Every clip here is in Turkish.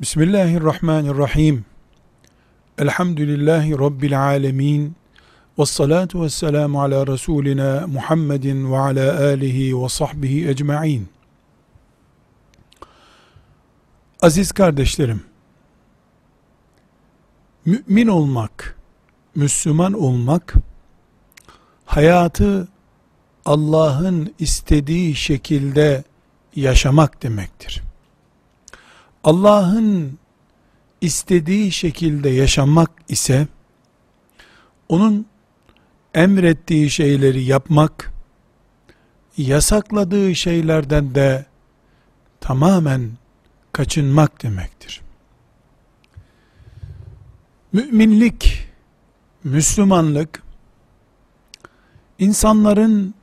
Bismillahirrahmanirrahim. Elhamdülillahi Rabbil alemin. Ve salatu ve selamu ala Resulina Muhammedin ve ala alihi ve sahbihi ecma'in. Aziz kardeşlerim, mümin olmak, Müslüman olmak, hayatı Allah'ın istediği şekilde yaşamak demektir. Allah'ın istediği şekilde yaşamak ise onun emrettiği şeyleri yapmak, yasakladığı şeylerden de tamamen kaçınmak demektir. Müminlik, Müslümanlık, insanların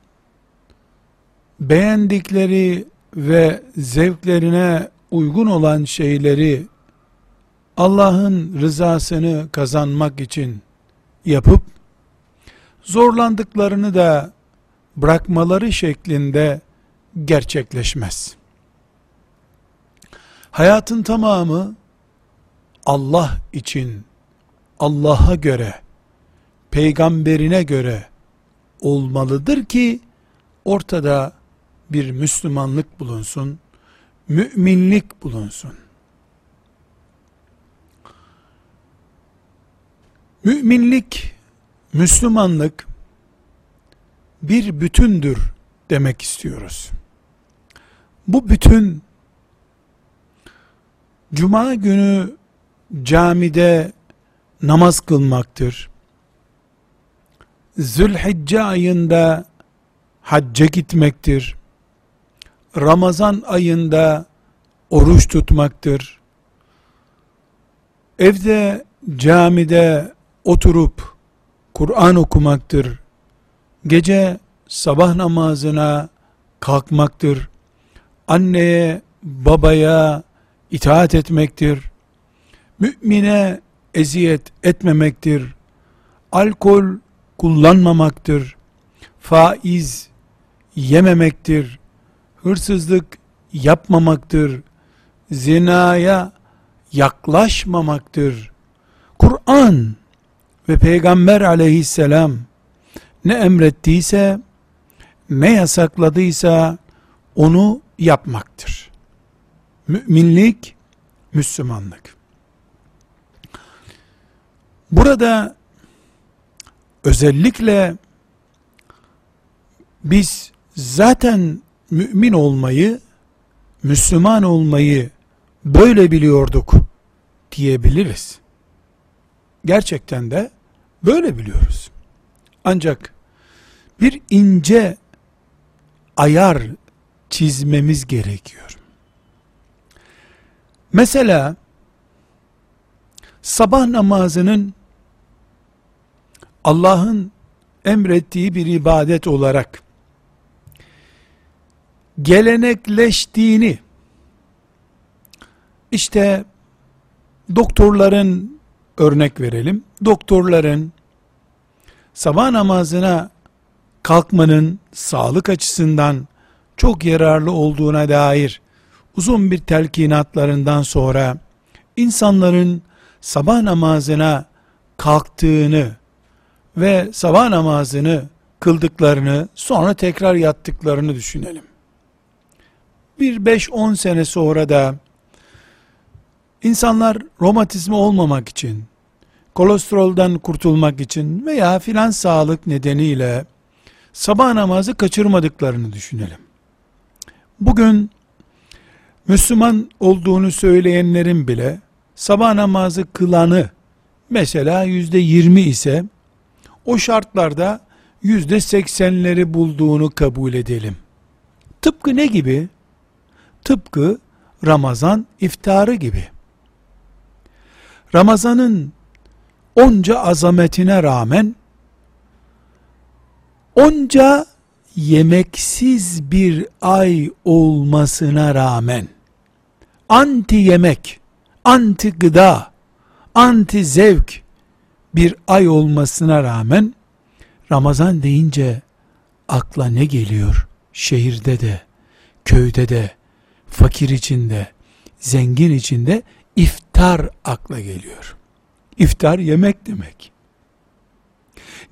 beğendikleri ve zevklerine uygun olan şeyleri Allah'ın rızasını kazanmak için yapıp zorlandıklarını da bırakmaları şeklinde gerçekleşmez. Hayatın tamamı Allah için, Allah'a göre, peygamberine göre olmalıdır ki ortada bir Müslümanlık bulunsun, müminlik bulunsun. Müminlik, Müslümanlık bir bütündür demek istiyoruz. Bu bütün Cuma günü camide namaz kılmaktır. Zülhicce ayında hacca gitmektir. Ramazan ayında oruç tutmaktır. Evde, camide oturup Kur'an okumaktır. Gece sabah namazına kalkmaktır. Anneye, babaya itaat etmektir. Mümine eziyet etmemektir. Alkol kullanmamaktır. Faiz yememektir hırsızlık yapmamaktır, zinaya yaklaşmamaktır. Kur'an ve Peygamber aleyhisselam ne emrettiyse, ne yasakladıysa onu yapmaktır. Müminlik, Müslümanlık. Burada özellikle biz zaten mümin olmayı, Müslüman olmayı böyle biliyorduk diyebiliriz. Gerçekten de böyle biliyoruz. Ancak bir ince ayar çizmemiz gerekiyor. Mesela sabah namazının Allah'ın emrettiği bir ibadet olarak gelenekleştiğini işte doktorların örnek verelim. Doktorların sabah namazına kalkmanın sağlık açısından çok yararlı olduğuna dair uzun bir telkinatlarından sonra insanların sabah namazına kalktığını ve sabah namazını kıldıklarını sonra tekrar yattıklarını düşünelim bir 5-10 sene sonra da insanlar romatizma olmamak için, kolesterolden kurtulmak için veya filan sağlık nedeniyle sabah namazı kaçırmadıklarını düşünelim. Bugün Müslüman olduğunu söyleyenlerin bile sabah namazı kılanı mesela yüzde yirmi ise o şartlarda yüzde seksenleri bulduğunu kabul edelim. Tıpkı ne gibi? Tıpkı Ramazan iftarı gibi. Ramazanın onca azametine rağmen onca yemeksiz bir ay olmasına rağmen anti yemek, anti gıda, anti zevk bir ay olmasına rağmen Ramazan deyince akla ne geliyor? Şehirde de, köyde de, fakir içinde, zengin içinde iftar akla geliyor. İftar yemek demek.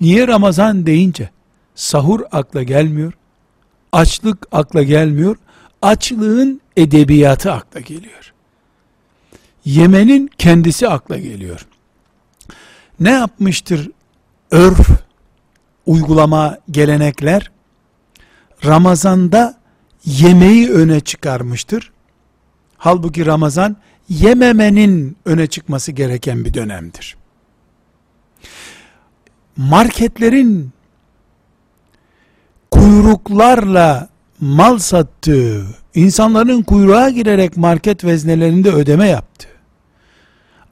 Niye Ramazan deyince sahur akla gelmiyor? Açlık akla gelmiyor. Açlığın edebiyatı akla geliyor. Yemenin kendisi akla geliyor. Ne yapmıştır örf, uygulama, gelenekler? Ramazanda yemeği öne çıkarmıştır. Halbuki Ramazan yememenin öne çıkması gereken bir dönemdir. Marketlerin kuyruklarla mal sattığı, insanların kuyruğa girerek market veznelerinde ödeme yaptı.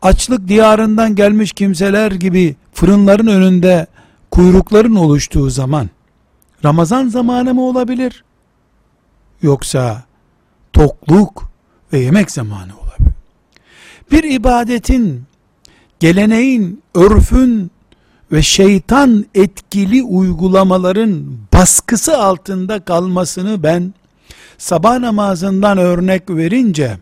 Açlık diyarından gelmiş kimseler gibi fırınların önünde kuyrukların oluştuğu zaman Ramazan zamanı mı olabilir? Yoksa tokluk ve yemek zamanı olabilir. Bir ibadetin, geleneğin, örfün ve şeytan etkili uygulamaların baskısı altında kalmasını ben sabah namazından örnek verince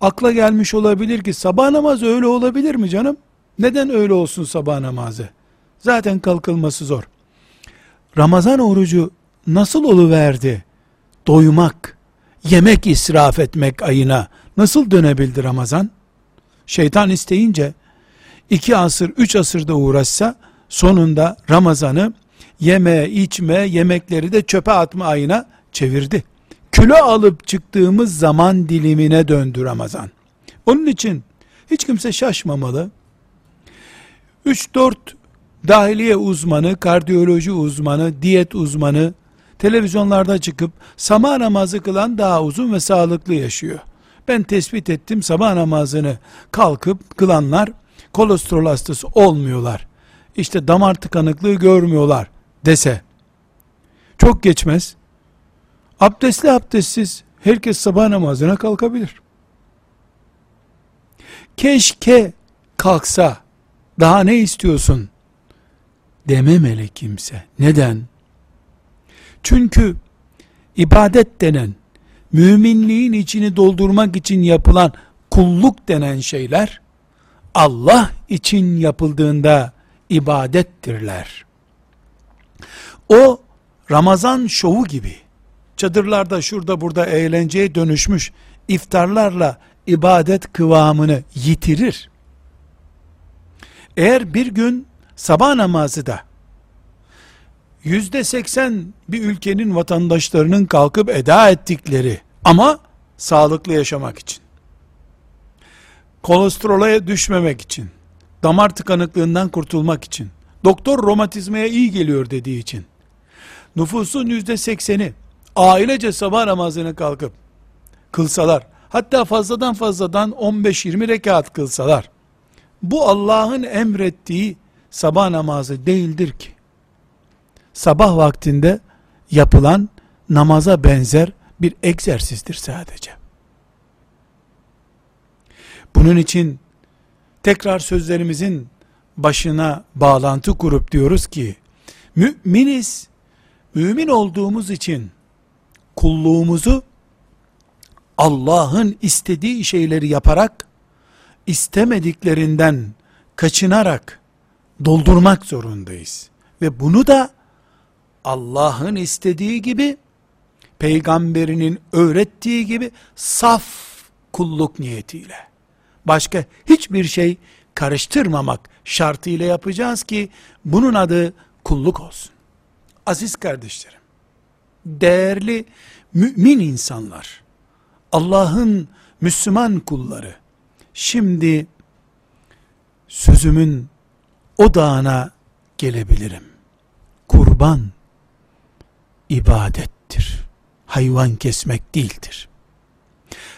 akla gelmiş olabilir ki sabah namazı öyle olabilir mi canım? Neden öyle olsun sabah namazı? Zaten kalkılması zor. Ramazan orucu nasıl oluverdi? Doymak, yemek israf etmek ayına nasıl dönebildi Ramazan? Şeytan isteyince iki asır, üç asırda uğraşsa sonunda Ramazan'ı yeme, içme, yemekleri de çöpe atma ayına çevirdi. Kilo alıp çıktığımız zaman dilimine döndü Ramazan. Onun için hiç kimse şaşmamalı. 3-4 dahiliye uzmanı, kardiyoloji uzmanı, diyet uzmanı televizyonlarda çıkıp sabah namazı kılan daha uzun ve sağlıklı yaşıyor. Ben tespit ettim sabah namazını kalkıp kılanlar kolesterol hastası olmuyorlar. İşte damar tıkanıklığı görmüyorlar dese çok geçmez. Abdestli abdestsiz herkes sabah namazına kalkabilir. Keşke kalksa daha ne istiyorsun dememeli kimse. Neden? Çünkü ibadet denen müminliğin içini doldurmak için yapılan kulluk denen şeyler Allah için yapıldığında ibadettirler. O Ramazan şovu gibi çadırlarda şurada burada eğlenceye dönüşmüş iftarlarla ibadet kıvamını yitirir. Eğer bir gün sabah namazı da yüzde seksen bir ülkenin vatandaşlarının kalkıp eda ettikleri ama sağlıklı yaşamak için kolesterola düşmemek için damar tıkanıklığından kurtulmak için doktor romatizmaya iyi geliyor dediği için nüfusun yüzde sekseni ailece sabah namazını kalkıp kılsalar hatta fazladan fazladan 15-20 rekat kılsalar bu Allah'ın emrettiği sabah namazı değildir ki. Sabah vaktinde yapılan namaza benzer bir egzersizdir sadece. Bunun için tekrar sözlerimizin başına bağlantı kurup diyoruz ki müminiz mümin olduğumuz için kulluğumuzu Allah'ın istediği şeyleri yaparak istemediklerinden kaçınarak doldurmak zorundayız. Ve bunu da Allah'ın istediği gibi, peygamberinin öğrettiği gibi saf kulluk niyetiyle. Başka hiçbir şey karıştırmamak şartıyla yapacağız ki bunun adı kulluk olsun. Aziz kardeşlerim, değerli mümin insanlar, Allah'ın Müslüman kulları, şimdi sözümün odağına gelebilirim. Kurban ibadettir. Hayvan kesmek değildir.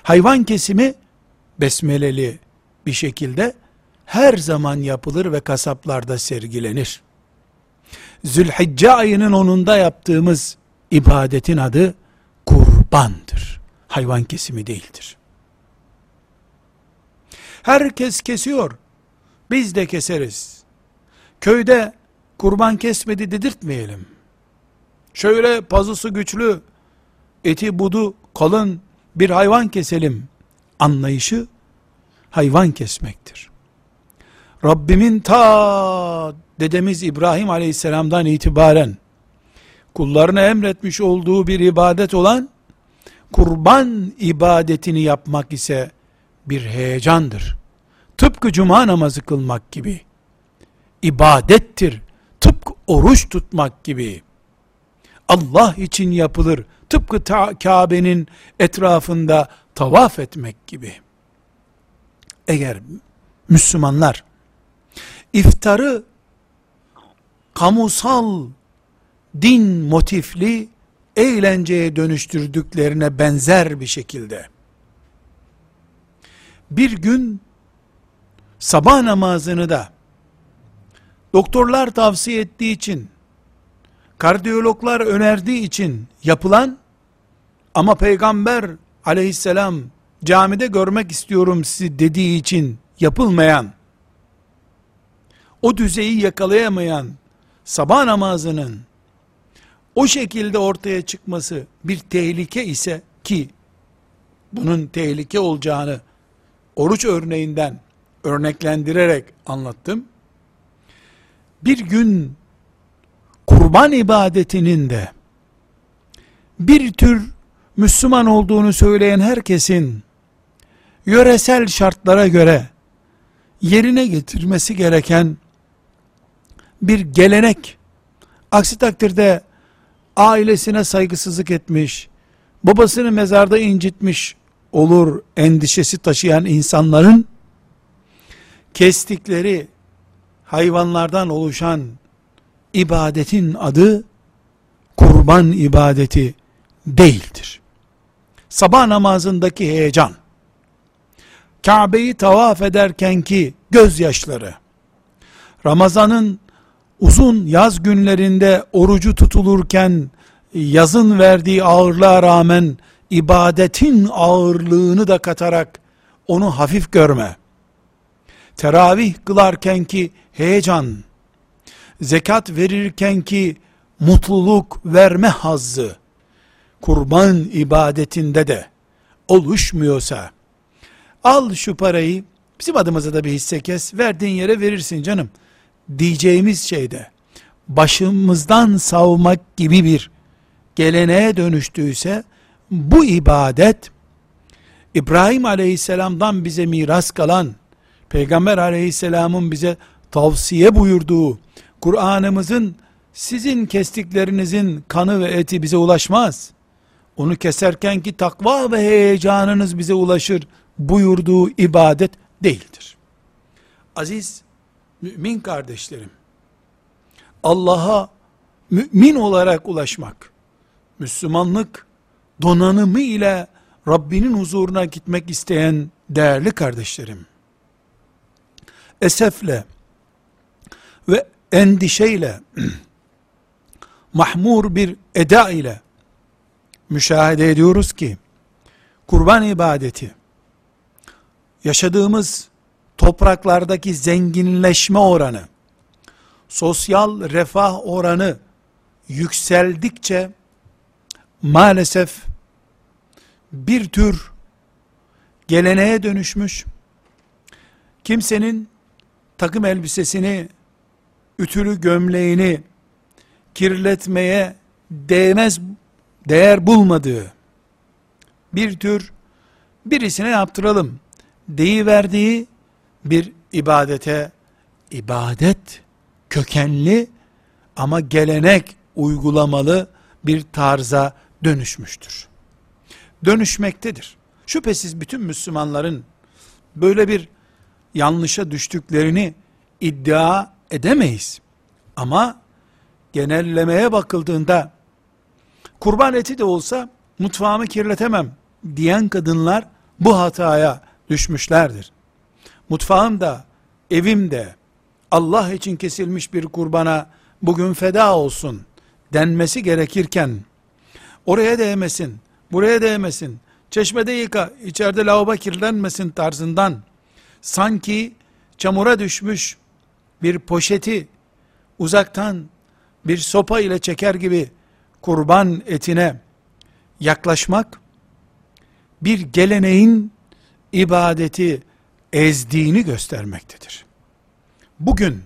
Hayvan kesimi besmeleli bir şekilde her zaman yapılır ve kasaplarda sergilenir. Zülhicce ayının onunda yaptığımız ibadetin adı kurbandır. Hayvan kesimi değildir. Herkes kesiyor. Biz de keseriz. Köyde kurban kesmedi dedirtmeyelim. Şöyle pazısı güçlü, eti budu kalın bir hayvan keselim anlayışı hayvan kesmektir. Rabbimin ta dedemiz İbrahim aleyhisselamdan itibaren kullarına emretmiş olduğu bir ibadet olan kurban ibadetini yapmak ise bir heyecandır. Tıpkı cuma namazı kılmak gibi. ibadettir. Tıpkı oruç tutmak gibi. Allah için yapılır. Tıpkı Kabe'nin etrafında tavaf etmek gibi. Eğer Müslümanlar iftarı kamusal din motifli eğlenceye dönüştürdüklerine benzer bir şekilde bir gün sabah namazını da doktorlar tavsiye ettiği için kardiyologlar önerdiği için yapılan ama peygamber aleyhisselam camide görmek istiyorum sizi dediği için yapılmayan o düzeyi yakalayamayan sabah namazının o şekilde ortaya çıkması bir tehlike ise ki bunun tehlike olacağını oruç örneğinden örneklendirerek anlattım. Bir gün kurban ibadetinin de bir tür Müslüman olduğunu söyleyen herkesin yöresel şartlara göre yerine getirmesi gereken bir gelenek. Aksi takdirde ailesine saygısızlık etmiş, babasını mezarda incitmiş olur endişesi taşıyan insanların kestikleri hayvanlardan oluşan ibadetin adı kurban ibadeti değildir. Sabah namazındaki heyecan, Kabe'yi tavaf ederken ki gözyaşları, Ramazan'ın uzun yaz günlerinde orucu tutulurken yazın verdiği ağırlığa rağmen ibadetin ağırlığını da katarak onu hafif görme. Teravih kılarken ki heyecan, zekat verirken ki mutluluk verme hazzı, kurban ibadetinde de oluşmuyorsa, al şu parayı, bizim adımıza da bir hisse kes, verdiğin yere verirsin canım, diyeceğimiz şeyde, başımızdan savmak gibi bir geleneğe dönüştüyse, bu ibadet, İbrahim aleyhisselamdan bize miras kalan, Peygamber aleyhisselamın bize tavsiye buyurduğu, Kur'an'ımızın sizin kestiklerinizin kanı ve eti bize ulaşmaz. Onu keserken ki takva ve heyecanınız bize ulaşır buyurduğu ibadet değildir. Aziz mümin kardeşlerim, Allah'a mümin olarak ulaşmak, Müslümanlık donanımı ile Rabbinin huzuruna gitmek isteyen değerli kardeşlerim, esefle ve endişeyle, mahmur bir eda ile müşahede ediyoruz ki, kurban ibadeti, yaşadığımız topraklardaki zenginleşme oranı, sosyal refah oranı yükseldikçe, maalesef bir tür geleneğe dönüşmüş, kimsenin takım elbisesini, ütülü gömleğini kirletmeye değmez, değer bulmadığı bir tür birisine yaptıralım deyiverdiği bir ibadete ibadet kökenli ama gelenek uygulamalı bir tarza dönüşmüştür. Dönüşmektedir. Şüphesiz bütün Müslümanların böyle bir yanlışa düştüklerini iddia edemeyiz. Ama genellemeye bakıldığında kurban eti de olsa mutfağımı kirletemem diyen kadınlar bu hataya düşmüşlerdir. Mutfağım da, evim de Allah için kesilmiş bir kurbana bugün feda olsun denmesi gerekirken oraya değmesin, buraya değmesin, çeşmede yıka, içeride lavabo kirlenmesin tarzından sanki çamura düşmüş bir poşeti uzaktan bir sopa ile çeker gibi kurban etine yaklaşmak bir geleneğin ibadeti ezdiğini göstermektedir. Bugün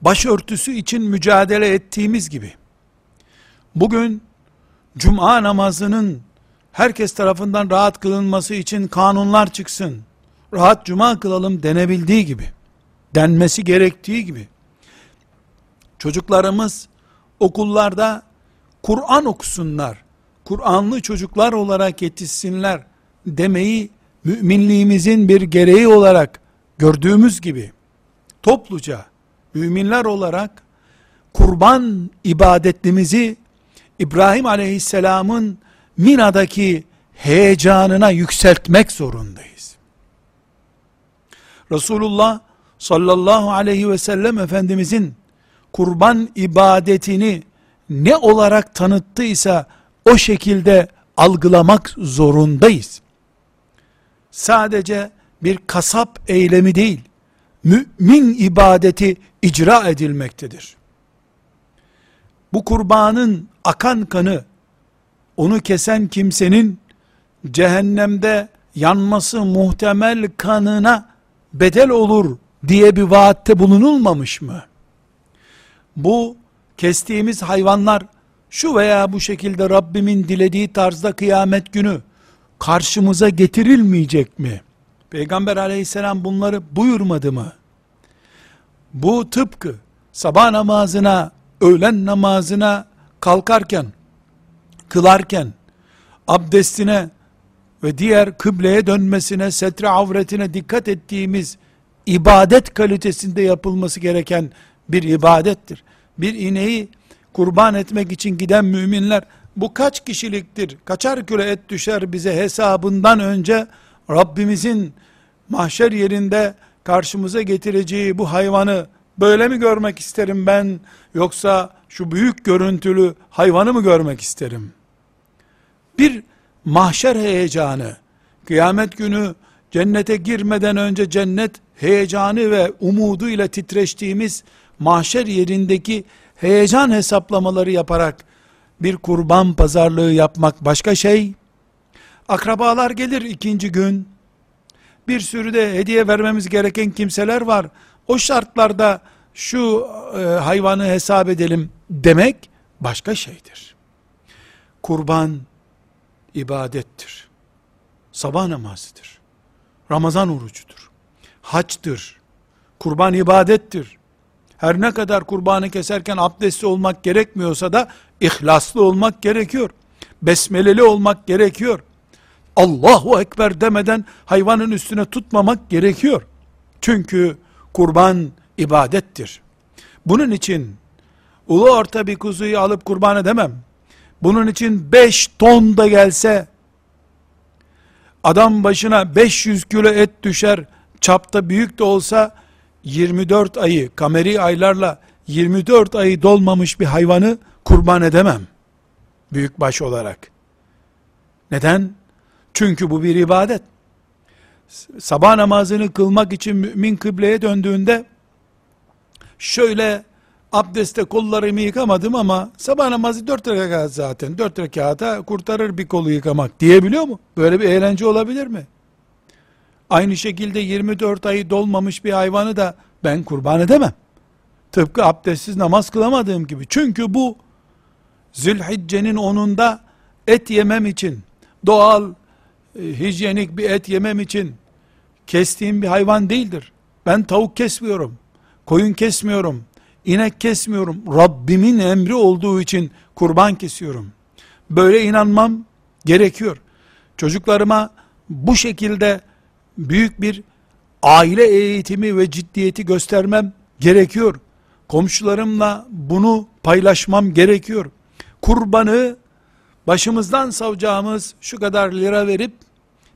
başörtüsü için mücadele ettiğimiz gibi bugün cuma namazının herkes tarafından rahat kılınması için kanunlar çıksın. Rahat cuma kılalım denebildiği gibi, denmesi gerektiği gibi çocuklarımız okullarda Kur'an okusunlar, Kur'anlı çocuklar olarak yetişsinler demeyi müminliğimizin bir gereği olarak gördüğümüz gibi topluca müminler olarak kurban ibadetimizi İbrahim aleyhisselamın Mina'daki heyecanına yükseltmek zorundayız. Resulullah sallallahu aleyhi ve sellem Efendimizin kurban ibadetini ne olarak tanıttıysa o şekilde algılamak zorundayız. Sadece bir kasap eylemi değil, mümin ibadeti icra edilmektedir. Bu kurbanın akan kanı, onu kesen kimsenin cehennemde yanması muhtemel kanına bedel olur diye bir vaatte bulunulmamış mı? Bu kestiğimiz hayvanlar şu veya bu şekilde Rabbimin dilediği tarzda kıyamet günü karşımıza getirilmeyecek mi? Peygamber aleyhisselam bunları buyurmadı mı? Bu tıpkı sabah namazına, öğlen namazına kalkarken, kılarken, abdestine ve diğer kıbleye dönmesine, setre avretine dikkat ettiğimiz ibadet kalitesinde yapılması gereken bir ibadettir. Bir ineği kurban etmek için giden müminler bu kaç kişiliktir, kaçar küre et düşer bize hesabından önce Rabbimizin mahşer yerinde karşımıza getireceği bu hayvanı böyle mi görmek isterim ben yoksa şu büyük görüntülü hayvanı mı görmek isterim? Bir mahşer heyecanı, kıyamet günü cennete girmeden önce cennet heyecanı ve umudu ile titreştiğimiz mahşer yerindeki heyecan hesaplamaları yaparak bir kurban pazarlığı yapmak başka şey. Akrabalar gelir ikinci gün. Bir sürü de hediye vermemiz gereken kimseler var. O şartlarda şu e, hayvanı hesap edelim demek başka şeydir. Kurban ibadettir. Sabah namazıdır. Ramazan orucudur. Haçtır. Kurban ibadettir her ne kadar kurbanı keserken abdestli olmak gerekmiyorsa da ihlaslı olmak gerekiyor. Besmeleli olmak gerekiyor. Allahu Ekber demeden hayvanın üstüne tutmamak gerekiyor. Çünkü kurban ibadettir. Bunun için ulu orta bir kuzuyu alıp kurban edemem. Bunun için 5 ton da gelse adam başına 500 kilo et düşer çapta büyük de olsa 24 ayı kameri aylarla 24 ayı dolmamış bir hayvanı kurban edemem. büyük baş olarak. Neden? Çünkü bu bir ibadet. Sabah namazını kılmak için mümin kıbleye döndüğünde şöyle abdeste kollarımı yıkamadım ama sabah namazı dört rekat zaten. Dört rekata kurtarır bir kolu yıkamak diyebiliyor mu? Böyle bir eğlence olabilir mi? Aynı şekilde 24 ayı dolmamış bir hayvanı da ben kurban edemem. Tıpkı abdestsiz namaz kılamadığım gibi. Çünkü bu Zülhicce'nin onunda et yemem için, doğal, e, hijyenik bir et yemem için kestiğim bir hayvan değildir. Ben tavuk kesmiyorum, koyun kesmiyorum, inek kesmiyorum. Rabbimin emri olduğu için kurban kesiyorum. Böyle inanmam gerekiyor. Çocuklarıma bu şekilde büyük bir aile eğitimi ve ciddiyeti göstermem gerekiyor. Komşularımla bunu paylaşmam gerekiyor. Kurbanı başımızdan savacağımız şu kadar lira verip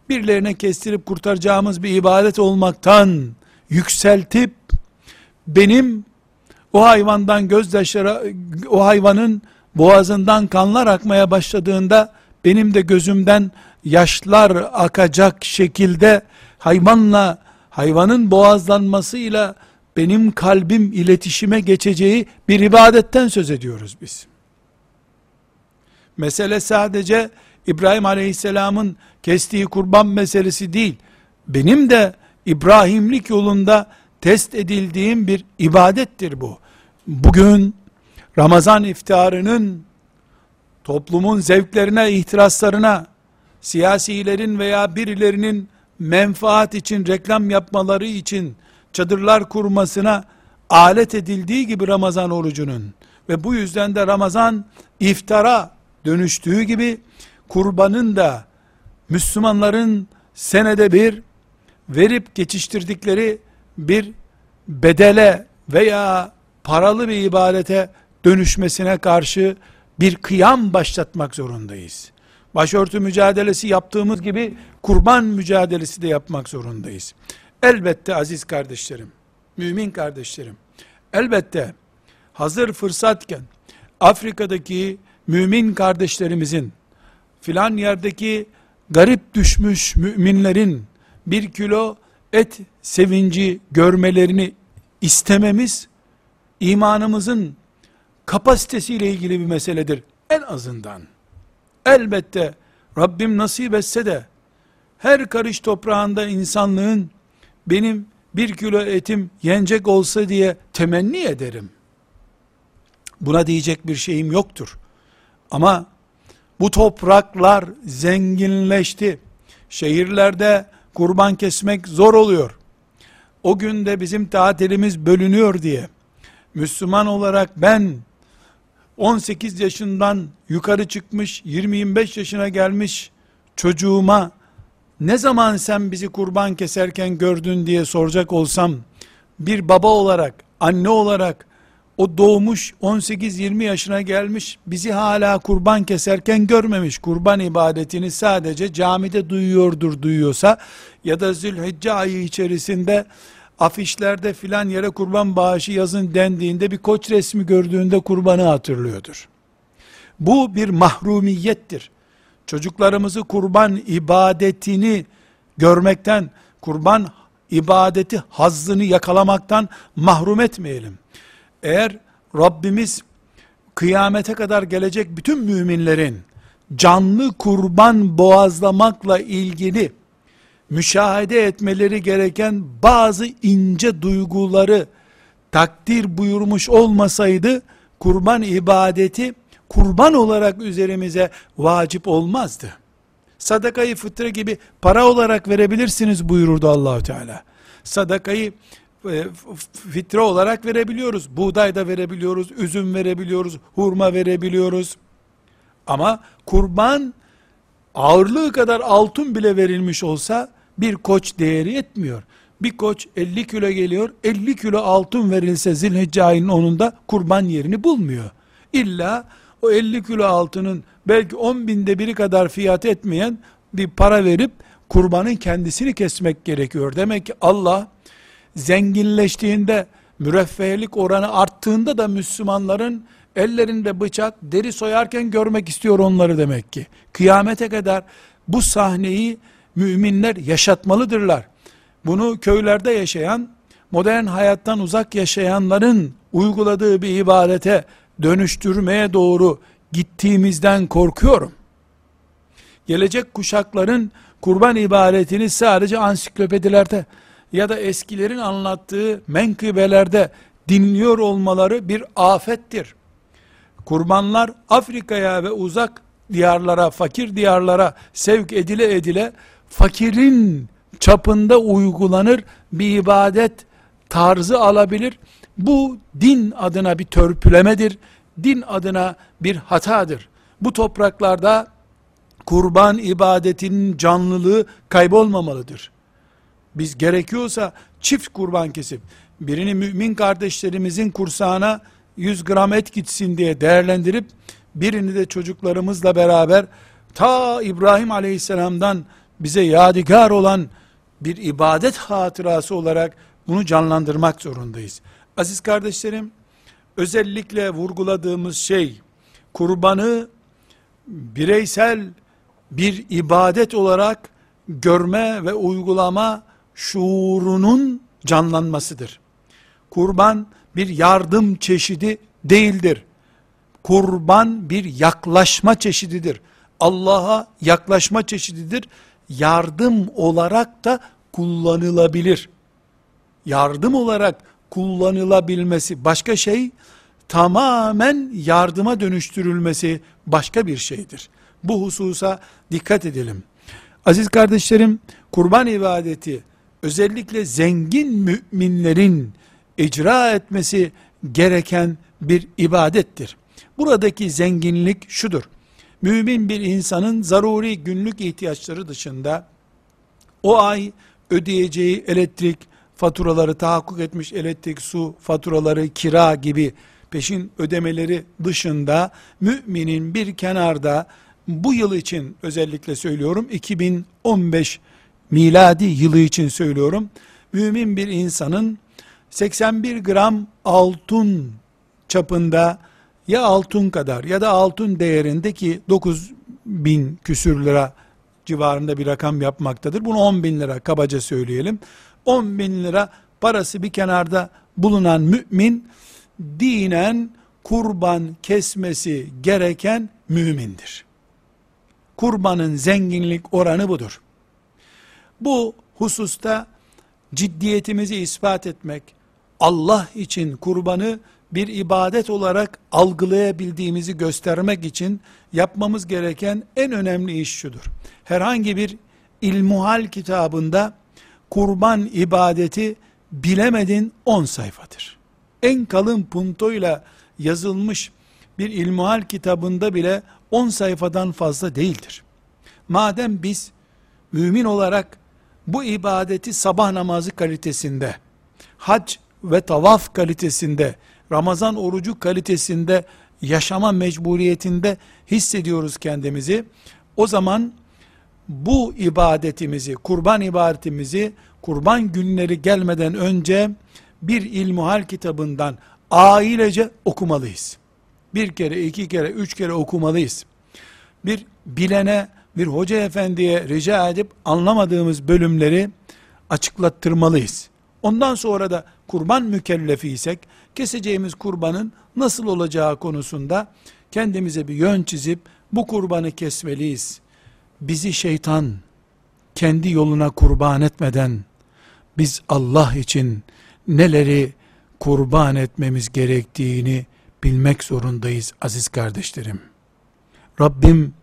birilerine kestirip kurtaracağımız bir ibadet olmaktan yükseltip benim o hayvandan gözyaşları o hayvanın boğazından kanlar akmaya başladığında benim de gözümden yaşlar akacak şekilde hayvanla hayvanın boğazlanmasıyla benim kalbim iletişime geçeceği bir ibadetten söz ediyoruz biz. Mesele sadece İbrahim Aleyhisselam'ın kestiği kurban meselesi değil. Benim de İbrahimlik yolunda test edildiğim bir ibadettir bu. Bugün Ramazan iftarının toplumun zevklerine, ihtiraslarına, siyasilerin veya birilerinin menfaat için, reklam yapmaları için çadırlar kurmasına alet edildiği gibi Ramazan orucunun ve bu yüzden de Ramazan iftara dönüştüğü gibi kurbanın da Müslümanların senede bir verip geçiştirdikleri bir bedele veya paralı bir ibadete dönüşmesine karşı bir kıyam başlatmak zorundayız. Başörtü mücadelesi yaptığımız gibi kurban mücadelesi de yapmak zorundayız. Elbette aziz kardeşlerim, mümin kardeşlerim, elbette hazır fırsatken Afrika'daki mümin kardeşlerimizin filan yerdeki garip düşmüş müminlerin bir kilo et sevinci görmelerini istememiz imanımızın kapasitesiyle ilgili bir meseledir. En azından. Elbette Rabbim nasip etse de her karış toprağında insanlığın benim bir kilo etim yenecek olsa diye temenni ederim. Buna diyecek bir şeyim yoktur. Ama bu topraklar zenginleşti. Şehirlerde kurban kesmek zor oluyor. O günde bizim tatilimiz bölünüyor diye Müslüman olarak ben 18 yaşından yukarı çıkmış 20-25 yaşına gelmiş çocuğuma ne zaman sen bizi kurban keserken gördün diye soracak olsam bir baba olarak anne olarak o doğmuş 18-20 yaşına gelmiş bizi hala kurban keserken görmemiş. Kurban ibadetini sadece camide duyuyordur duyuyorsa ya da Zülhicce ayı içerisinde afişlerde filan yere kurban bağışı yazın dendiğinde bir koç resmi gördüğünde kurbanı hatırlıyordur. Bu bir mahrumiyettir. Çocuklarımızı kurban ibadetini görmekten, kurban ibadeti hazzını yakalamaktan mahrum etmeyelim. Eğer Rabbimiz kıyamete kadar gelecek bütün müminlerin canlı kurban boğazlamakla ilgili müşahede etmeleri gereken bazı ince duyguları takdir buyurmuş olmasaydı kurban ibadeti kurban olarak üzerimize vacip olmazdı. Sadakayı fıtre gibi para olarak verebilirsiniz buyururdu Allahü Teala. Sadakayı e, fitre olarak verebiliyoruz. Buğday da verebiliyoruz, üzüm verebiliyoruz, hurma verebiliyoruz. Ama kurban ağırlığı kadar altın bile verilmiş olsa bir koç değeri etmiyor. Bir koç 50 kilo geliyor, 50 kilo altın verilse zilhicce ayının onunda kurban yerini bulmuyor. İlla o 50 kilo altının belki 10 binde biri kadar fiyat etmeyen bir para verip kurbanın kendisini kesmek gerekiyor. Demek ki Allah zenginleştiğinde, müreffehlik oranı arttığında da Müslümanların ellerinde bıçak, deri soyarken görmek istiyor onları demek ki. Kıyamete kadar bu sahneyi müminler yaşatmalıdırlar. Bunu köylerde yaşayan, modern hayattan uzak yaşayanların uyguladığı bir ibadete dönüştürmeye doğru gittiğimizden korkuyorum. Gelecek kuşakların kurban ibadetini sadece ansiklopedilerde ya da eskilerin anlattığı menkıbelerde dinliyor olmaları bir afettir. Kurbanlar Afrika'ya ve uzak diyarlara, fakir diyarlara sevk edile edile fakirin çapında uygulanır bir ibadet tarzı alabilir. Bu din adına bir törpülemedir. Din adına bir hatadır. Bu topraklarda kurban ibadetinin canlılığı kaybolmamalıdır. Biz gerekiyorsa çift kurban kesip birini mümin kardeşlerimizin kursağına 100 gram et gitsin diye değerlendirip birini de çocuklarımızla beraber ta İbrahim aleyhisselamdan bize yadigar olan bir ibadet hatırası olarak bunu canlandırmak zorundayız. Aziz kardeşlerim, özellikle vurguladığımız şey, kurbanı bireysel bir ibadet olarak görme ve uygulama şuurunun canlanmasıdır. Kurban bir yardım çeşidi değildir. Kurban bir yaklaşma çeşididir. Allah'a yaklaşma çeşididir yardım olarak da kullanılabilir. Yardım olarak kullanılabilmesi başka şey, tamamen yardıma dönüştürülmesi başka bir şeydir. Bu hususa dikkat edelim. Aziz kardeşlerim, kurban ibadeti özellikle zengin müminlerin icra etmesi gereken bir ibadettir. Buradaki zenginlik şudur. Mümin bir insanın zaruri günlük ihtiyaçları dışında o ay ödeyeceği elektrik faturaları tahakkuk etmiş elektrik, su faturaları, kira gibi peşin ödemeleri dışında müminin bir kenarda bu yıl için özellikle söylüyorum 2015 miladi yılı için söylüyorum. Mümin bir insanın 81 gram altın çapında ya altın kadar ya da altın değerindeki 9 bin küsür lira civarında bir rakam yapmaktadır. Bunu 10 bin lira kabaca söyleyelim. 10 bin lira parası bir kenarda bulunan mümin dinen kurban kesmesi gereken mümindir. Kurbanın zenginlik oranı budur. Bu hususta ciddiyetimizi ispat etmek, Allah için kurbanı bir ibadet olarak algılayabildiğimizi göstermek için yapmamız gereken en önemli iş şudur. Herhangi bir ilmuhal kitabında kurban ibadeti bilemedin 10 sayfadır. En kalın puntoyla yazılmış bir ilmuhal kitabında bile 10 sayfadan fazla değildir. Madem biz mümin olarak bu ibadeti sabah namazı kalitesinde, hac ve tavaf kalitesinde, Ramazan orucu kalitesinde yaşama mecburiyetinde hissediyoruz kendimizi. O zaman bu ibadetimizi, kurban ibadetimizi kurban günleri gelmeden önce bir ilmuhal kitabından ailece okumalıyız. Bir kere, iki kere, üç kere okumalıyız. Bir bilene, bir hoca efendiye rica edip anlamadığımız bölümleri açıklattırmalıyız. Ondan sonra da kurban mükellefiysek keseceğimiz kurbanın nasıl olacağı konusunda kendimize bir yön çizip bu kurbanı kesmeliyiz. Bizi şeytan kendi yoluna kurban etmeden biz Allah için neleri kurban etmemiz gerektiğini bilmek zorundayız aziz kardeşlerim. Rabbim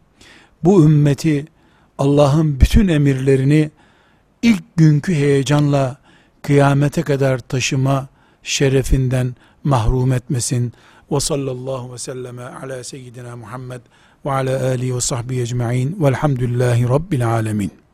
bu ümmeti Allah'ın bütün emirlerini ilk günkü heyecanla kıyamete kadar taşıma şerefinden mahrum etmesin. Ve sallallahu ve selleme ala seyyidina Muhammed ve ala alihi ve sahbihi ecma'in velhamdülillahi rabbil alemin.